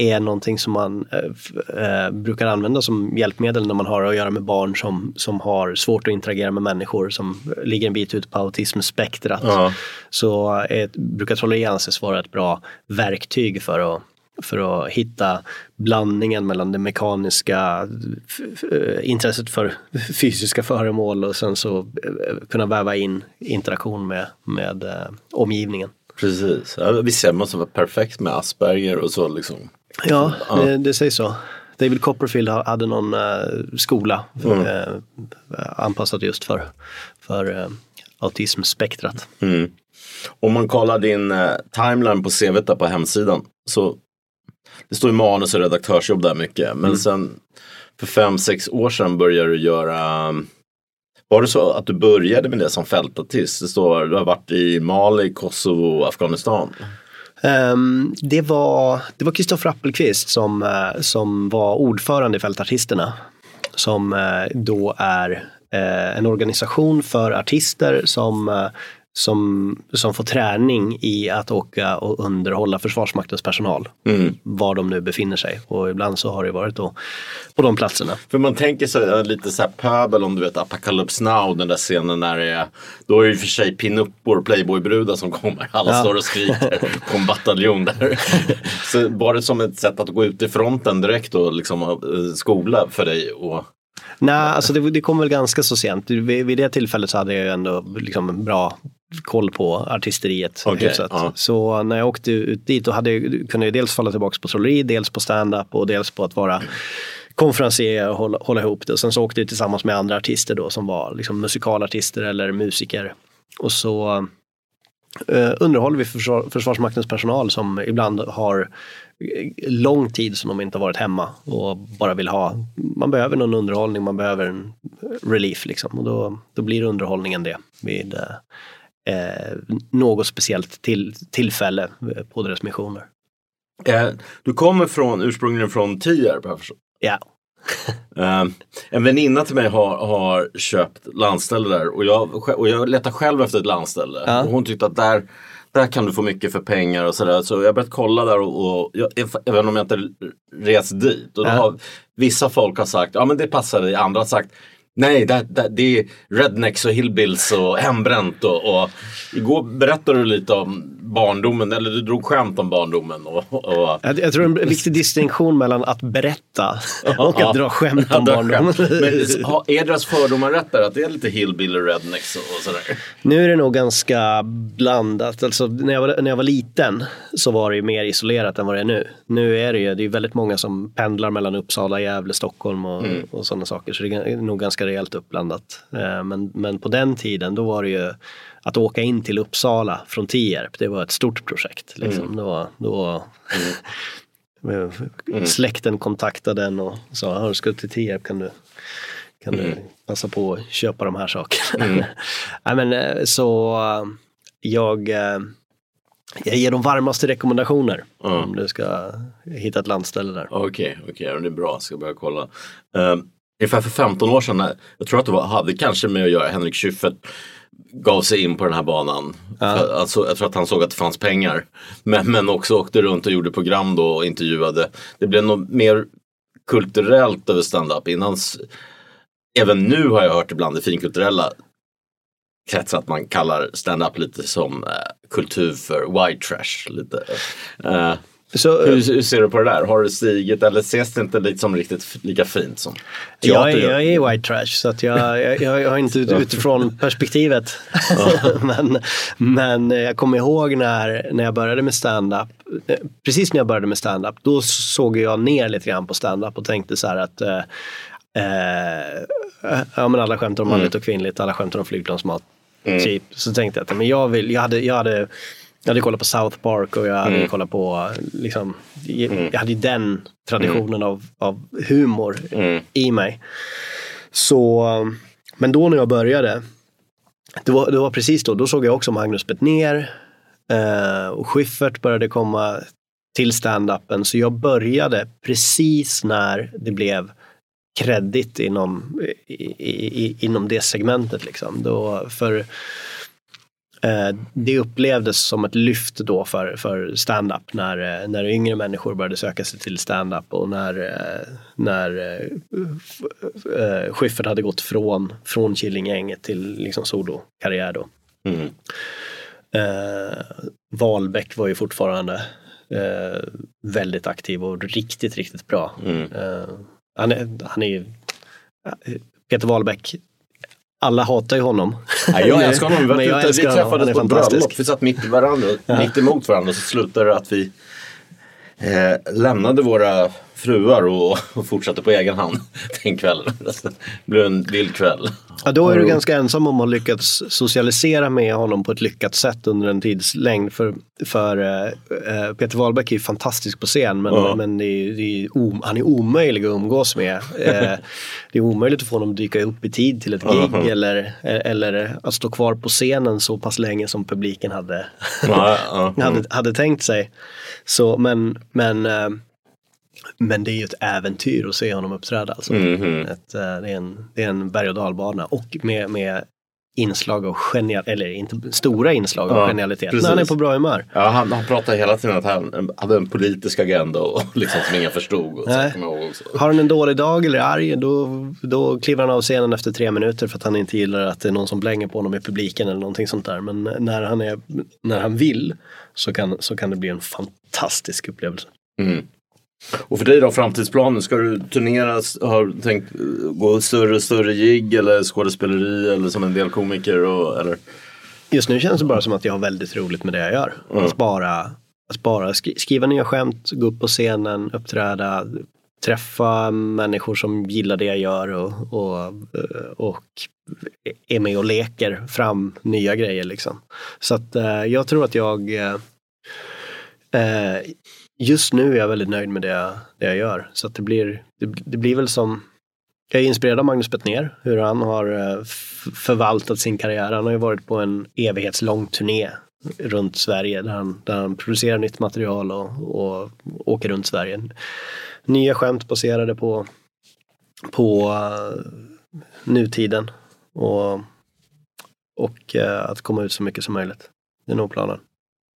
är någonting som man eh, eh, brukar använda som hjälpmedel när man har att göra med barn som, som har svårt att interagera med människor som ligger en bit ut på autismspektrat. Ja. Så är, brukar trolleri anses vara ett bra verktyg för att, för att hitta blandningen mellan det mekaniska eh, intresset för fysiska föremål och sen så eh, kunna väva in interaktion med, med eh, omgivningen. Precis. Ja, visst, det måste vara perfekt med Asperger och så liksom. Ja, Det, det sägs så. David Copperfield ha- hade någon eh, skola för, eh, anpassad just för, för eh, autismspektrat. Om man kollar din timeline på CV där på hemsidan så det står ju manus och redaktörsjobb där mycket. Men sen för fem, sex år sedan började du göra var det så att du började med det som fältartist? Det står du har varit i Mali, Kosovo och Afghanistan. Um, det var det var Kristoffer Appelqvist som, uh, som var ordförande i Fältartisterna. Som uh, då är eh, en organisation för artister som, som, som får träning i att åka och underhålla Försvarsmaktens personal. Var de nu befinner sig. Och ibland så har det varit då på de platserna. För man tänker sig lite så här pöbel om du vet Apocalypse Now, den där scenen när det är, då är det i och för sig pinuppor, playboybrudar som kommer. Alla Ja. står och skriker på en bataljon där. så var det som ett sätt att gå ut i fronten direkt och liksom eh, skola för dig? Och, Nej, alltså det, det kom väl ganska så sent. Vid, vid det tillfället så hade jag ju ändå liksom en bra koll på artisteriet. Hyfsat. ja. Så när jag åkte ut dit då hade jag, kunde jag dels falla tillbaka på trolleri, dels på stand-up och dels på att vara konferencier och hålla, hålla ihop det. Och sen så åkte jag tillsammans med andra artister då som var liksom musikalartister eller musiker. Och så eh, underhåller vi försvar, Försvarsmaktens personal som ibland har lång tid som de inte har varit hemma och bara vill ha, man behöver någon underhållning, man behöver en relief liksom. Och då, då blir underhållningen det vid eh, eh, något speciellt till, tillfälle eh, på deras missioner. eh, du kommer från, ursprungligen från Tierp. Ja. Eh, en väninna till mig har, har köpt landställe där och jag, och jag letar själv efter ett landställe. Ja. Och hon tyckte att där, där kan du få mycket för pengar och sådär. Så jag har börjat kolla där och, och jag, även om jag inte rest dit. Och då har, vissa folk har sagt, ja men det passar dig. Andra har sagt, Nej, det, det, det är rednecks och hillbills och hembränt. Och, och, igår berättade du lite om barndomen, eller du drog skämt om barndomen. Och, och... Jag, jag tror en viktig distinktion mellan att berätta och att dra skämt om barndomen. Men är deras fördomar rätt där? Att det är lite hillbilly rednecks och, och sådär? Nu är det nog ganska blandat. Alltså, när, jag var, när jag var liten så var det ju mer isolerat än vad det är nu. Nu är det ju det är väldigt många som pendlar mellan Uppsala, Gävle, Stockholm och, mm. och sådana saker. Så det är nog ganska rejält uppblandat. Eh, men, men på den tiden då var det ju att åka in till Uppsala från Tierp, det var ett stort projekt. Liksom. Mm. Då, då mm. Släkten kontaktade en och sa, har du ska till Tierp kan du, kan mm. du passa på att köpa de här sakerna. Mm. Nej, men, eh, så jag, eh, jag ger de varmaste rekommendationer mm. om du ska hitta ett landställe där. Okej, okay, okay, det är bra, jag ska börja kolla. Um, ungefär för 15 år sedan, jag tror att det var, hade kanske med att göra, Henrik Schyffert gav sig in på den här banan. Ja. Alltså, jag tror att han såg att det fanns pengar. Men, men också åkte runt och gjorde program då och intervjuade. Det blev nog mer kulturellt över standup. Innans, även nu har jag hört ibland i finkulturella kretsar att man kallar standup lite som eh, kultur för white trash. Lite. Eh, så, hur, hur, ser du på det där? Har det stigit eller ses det inte liksom riktigt lika fint som teater? Jag är, jag är white trash så att jag, jag, jag har inte utifrån perspektivet. men, men jag kommer ihåg när, när jag började med stand-up. Precis när jag började med stand-up då såg jag ner lite grann på stand-up och tänkte så här att eh, eh, ja, men alla skämtar om mm. manligt och kvinnligt, alla skämtar om flygplansmat. Mm. Typ. Så tänkte jag att men jag, vill, jag, hade, jag hade jag hade kollat på South Park och jag hade mm. kollat på, liksom, mm. jag hade ju den traditionen mm. av, av humor mm. i mig. Så, men då när jag började, det var, det var precis då, då såg jag också Magnus Bettner eh, och Schyffert började komma till stand-upen. Så jag började precis när det blev kredit inom, i, i, inom det segmentet. Liksom. Då, för det upplevdes som ett lyft då för, för stand-up när, eh, när yngre människor började söka sig till stand-up och när, eh, när Schyffert hade gått från, från Killinggänget till liksom solokarriär då. Mm. Uh, Wahlbeck var ju fortfarande uh, väldigt aktiv och riktigt, riktigt bra. Mm. Uh, han, är, han är ju Peter Wahlbeck alla hatar ju honom. Ja, jag älskar honom. Men jag älskar vi träffades på ett bröllop. Vi satt mitt, varandra, ja. mitt emot varandra och så slutade det att vi eh, lämnade våra fruar och, och fortsatte på egen hand den kvällen. Det blev en vild kväll. Ja, då är du ganska ensam om att ha lyckats socialisera med honom på ett lyckat sätt under en tidslängd. För, för uh, Peter Wahlbeck är ju fantastisk på scen men, ja. men det är, det är om, han är omöjlig att umgås med. uh, det är omöjligt att få honom att dyka upp i tid till ett gig uh -huh. eller, eller att stå kvar på scenen så pass länge som publiken hade, hade, hade tänkt sig. Så, men men men det är ju ett äventyr att se honom uppträda. Alltså. Mm -hmm. ett, det, är en, det är en berg och dalbana och med, med inslag av genial, eller inte stora inslag av ja, genialitet. Precis. När han är på bra humör. Ja, han, han pratar hela tiden att han hade en politisk agenda och liksom som ingen förstod. Och Har han en dålig dag eller är arg då, då kliver han av scenen efter tre minuter för att han inte gillar att det är någon som blänger på honom i publiken eller någonting sånt där. Men när han, är, när han vill så kan, så kan det bli en fantastisk upplevelse. Mm. Och för dig då, framtidsplanen? Ska du turnera, har du tänkt gå större och större gig eller skådespeleri eller som en del komiker? Och, eller? Just nu känns det bara som att jag har väldigt roligt med det jag gör. Mm. Att bara, att bara skriva nya skämt, gå upp på scenen, uppträda, träffa människor som gillar det jag gör och, och, och är med och leker fram nya grejer. Liksom. Så att eh, jag tror att jag eh, eh just nu är jag väldigt nöjd med det jag, det jag gör. Så att det, blir, det, det blir väl som jag är inspirerad av Magnus Bettner, hur han har eh, förvaltat sin karriär. Han har ju varit på en evighetslång turné runt Sverige där han, där han producerar nytt material och, och åker runt Sverige. Nya skämt baserade på, på uh, nutiden och, och uh, att komma ut så mycket som möjligt. Det är nog planen.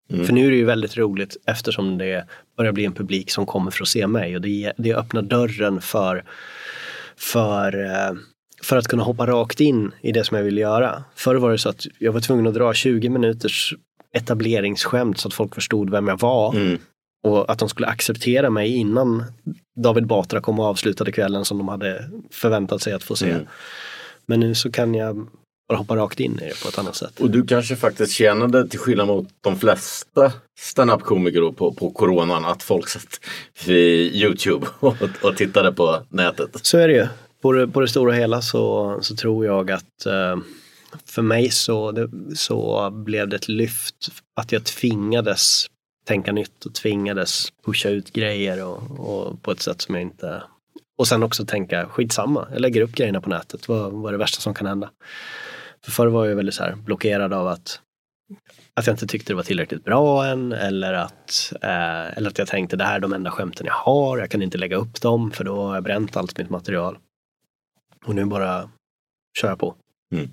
För nu är det ju väldigt roligt eftersom det börjar bli en publik som kommer för att se mig och det, det öppnar dörren för, för, eh, för att kunna hoppa rakt in i det som jag vill göra. Förr var det så att jag var tvungen att dra 20 minuters etableringsskämt så att folk förstod vem jag var. Mm. Och att de skulle acceptera mig innan David Batra kom och avslutade kvällen som de hade förväntat sig att få se. Mm. Men nu så kan jag bara hoppa rakt in i det på ett annat sätt. Och du kanske faktiskt tjänade, till skillnad mot de flesta standup-komiker på, på coronan, att folk satt vid Youtube och, och tittade på nätet. Så är det ju. På det, på det stora hela så, så tror jag att eh, för mig så, det, så blev det ett lyft att jag tvingades tänka nytt och tvingades pusha ut grejer och, och på ett sätt som jag inte... Och sen också tänka skitsamma, jag lägger upp grejerna på nätet, vad, vad är det värsta som kan hända? För förr var jag väldigt så här blockerad av att, att jag inte tyckte det var tillräckligt bra än eller att, eh, eller att jag tänkte det här är de enda skämten jag har, jag kan inte lägga upp dem för då har jag bränt allt mitt material. Och nu bara kör jag på. Mm.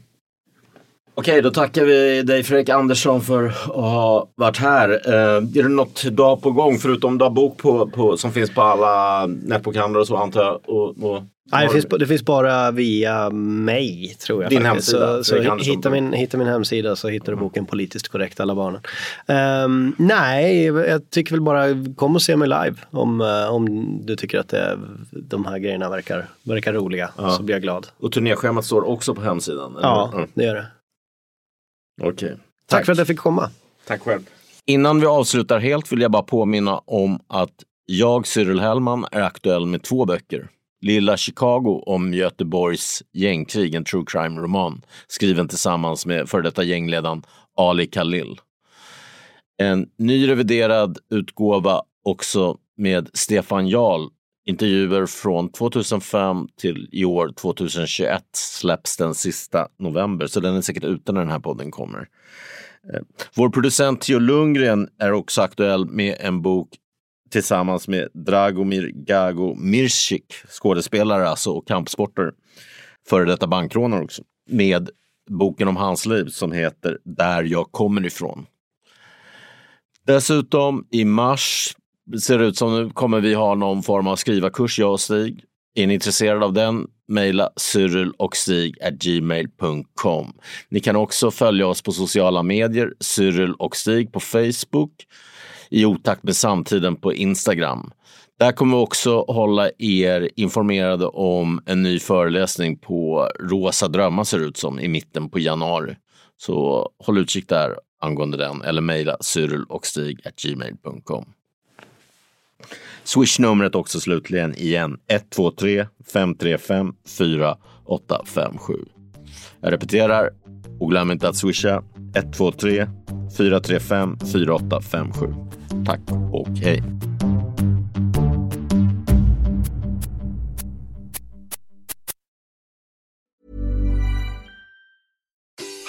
Okej, då tackar vi dig Fredrik Andersson för att ha varit här. Eh, är det något du har på gång förutom du har bok på, på, som finns på alla nätbokhandlar och så antar jag? Och, och, Nej, det finns, det finns bara via mig tror jag. Din faktiskt. hemsida, Så, så hitta, min, hitta min hemsida så hittar du boken Politiskt korrekt alla barnen. Ehm, nej, jag tycker väl bara kom och se mig live om, eh, om du tycker att det, de här grejerna verkar, verkar roliga. Så blir jag glad. och turnéschemat står också på hemsidan? eller? Ja, Mm. det gör det. Okej. Tack. för att jag fick komma. Tack själv. Innan vi avslutar helt vill jag bara påminna om att jag, Cyril Hellman, är aktuell med två böcker. Lilla Chicago om Göteborgs gängkrig, en true crime-roman, skriven tillsammans med före detta gängledaren Ali Khalil. En ny reviderad utgåva också med Stefan Jarl. Intervjuer från 2005 till i år 2021 släpps den sista november, så den är säkert ute när den här podden kommer. Eh, vår producent Theo Lundgren är också aktuell med en bok tillsammans med Dragomir Gago Mircik, skådespelare alltså och kampsporter, före detta bankrånare också, med boken om hans liv som heter Där jag kommer ifrån. Dessutom i mars ser det ut som nu kommer vi ha någon form av skrivarkurs, jag och Stig. Är ni intresserade av den? Mejla cyril och stig gmail.com. Ni kan också följa oss på sociala medier, Cyril och Stig på Facebook, i otakt med samtiden på Instagram. Där kommer vi också hålla er informerade om en ny föreläsning på Rosa drömmar ser det ut som i mitten på januari. Så håll utkik där angående den eller mejla cyril gmail.com. Swish-numret också slutligen igen 123 535 4857. Jag repeterar och glöm inte att swisha 123 435 4857. Tack och hej.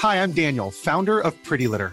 Hi, I'm Daniel, founder of Pretty Litter.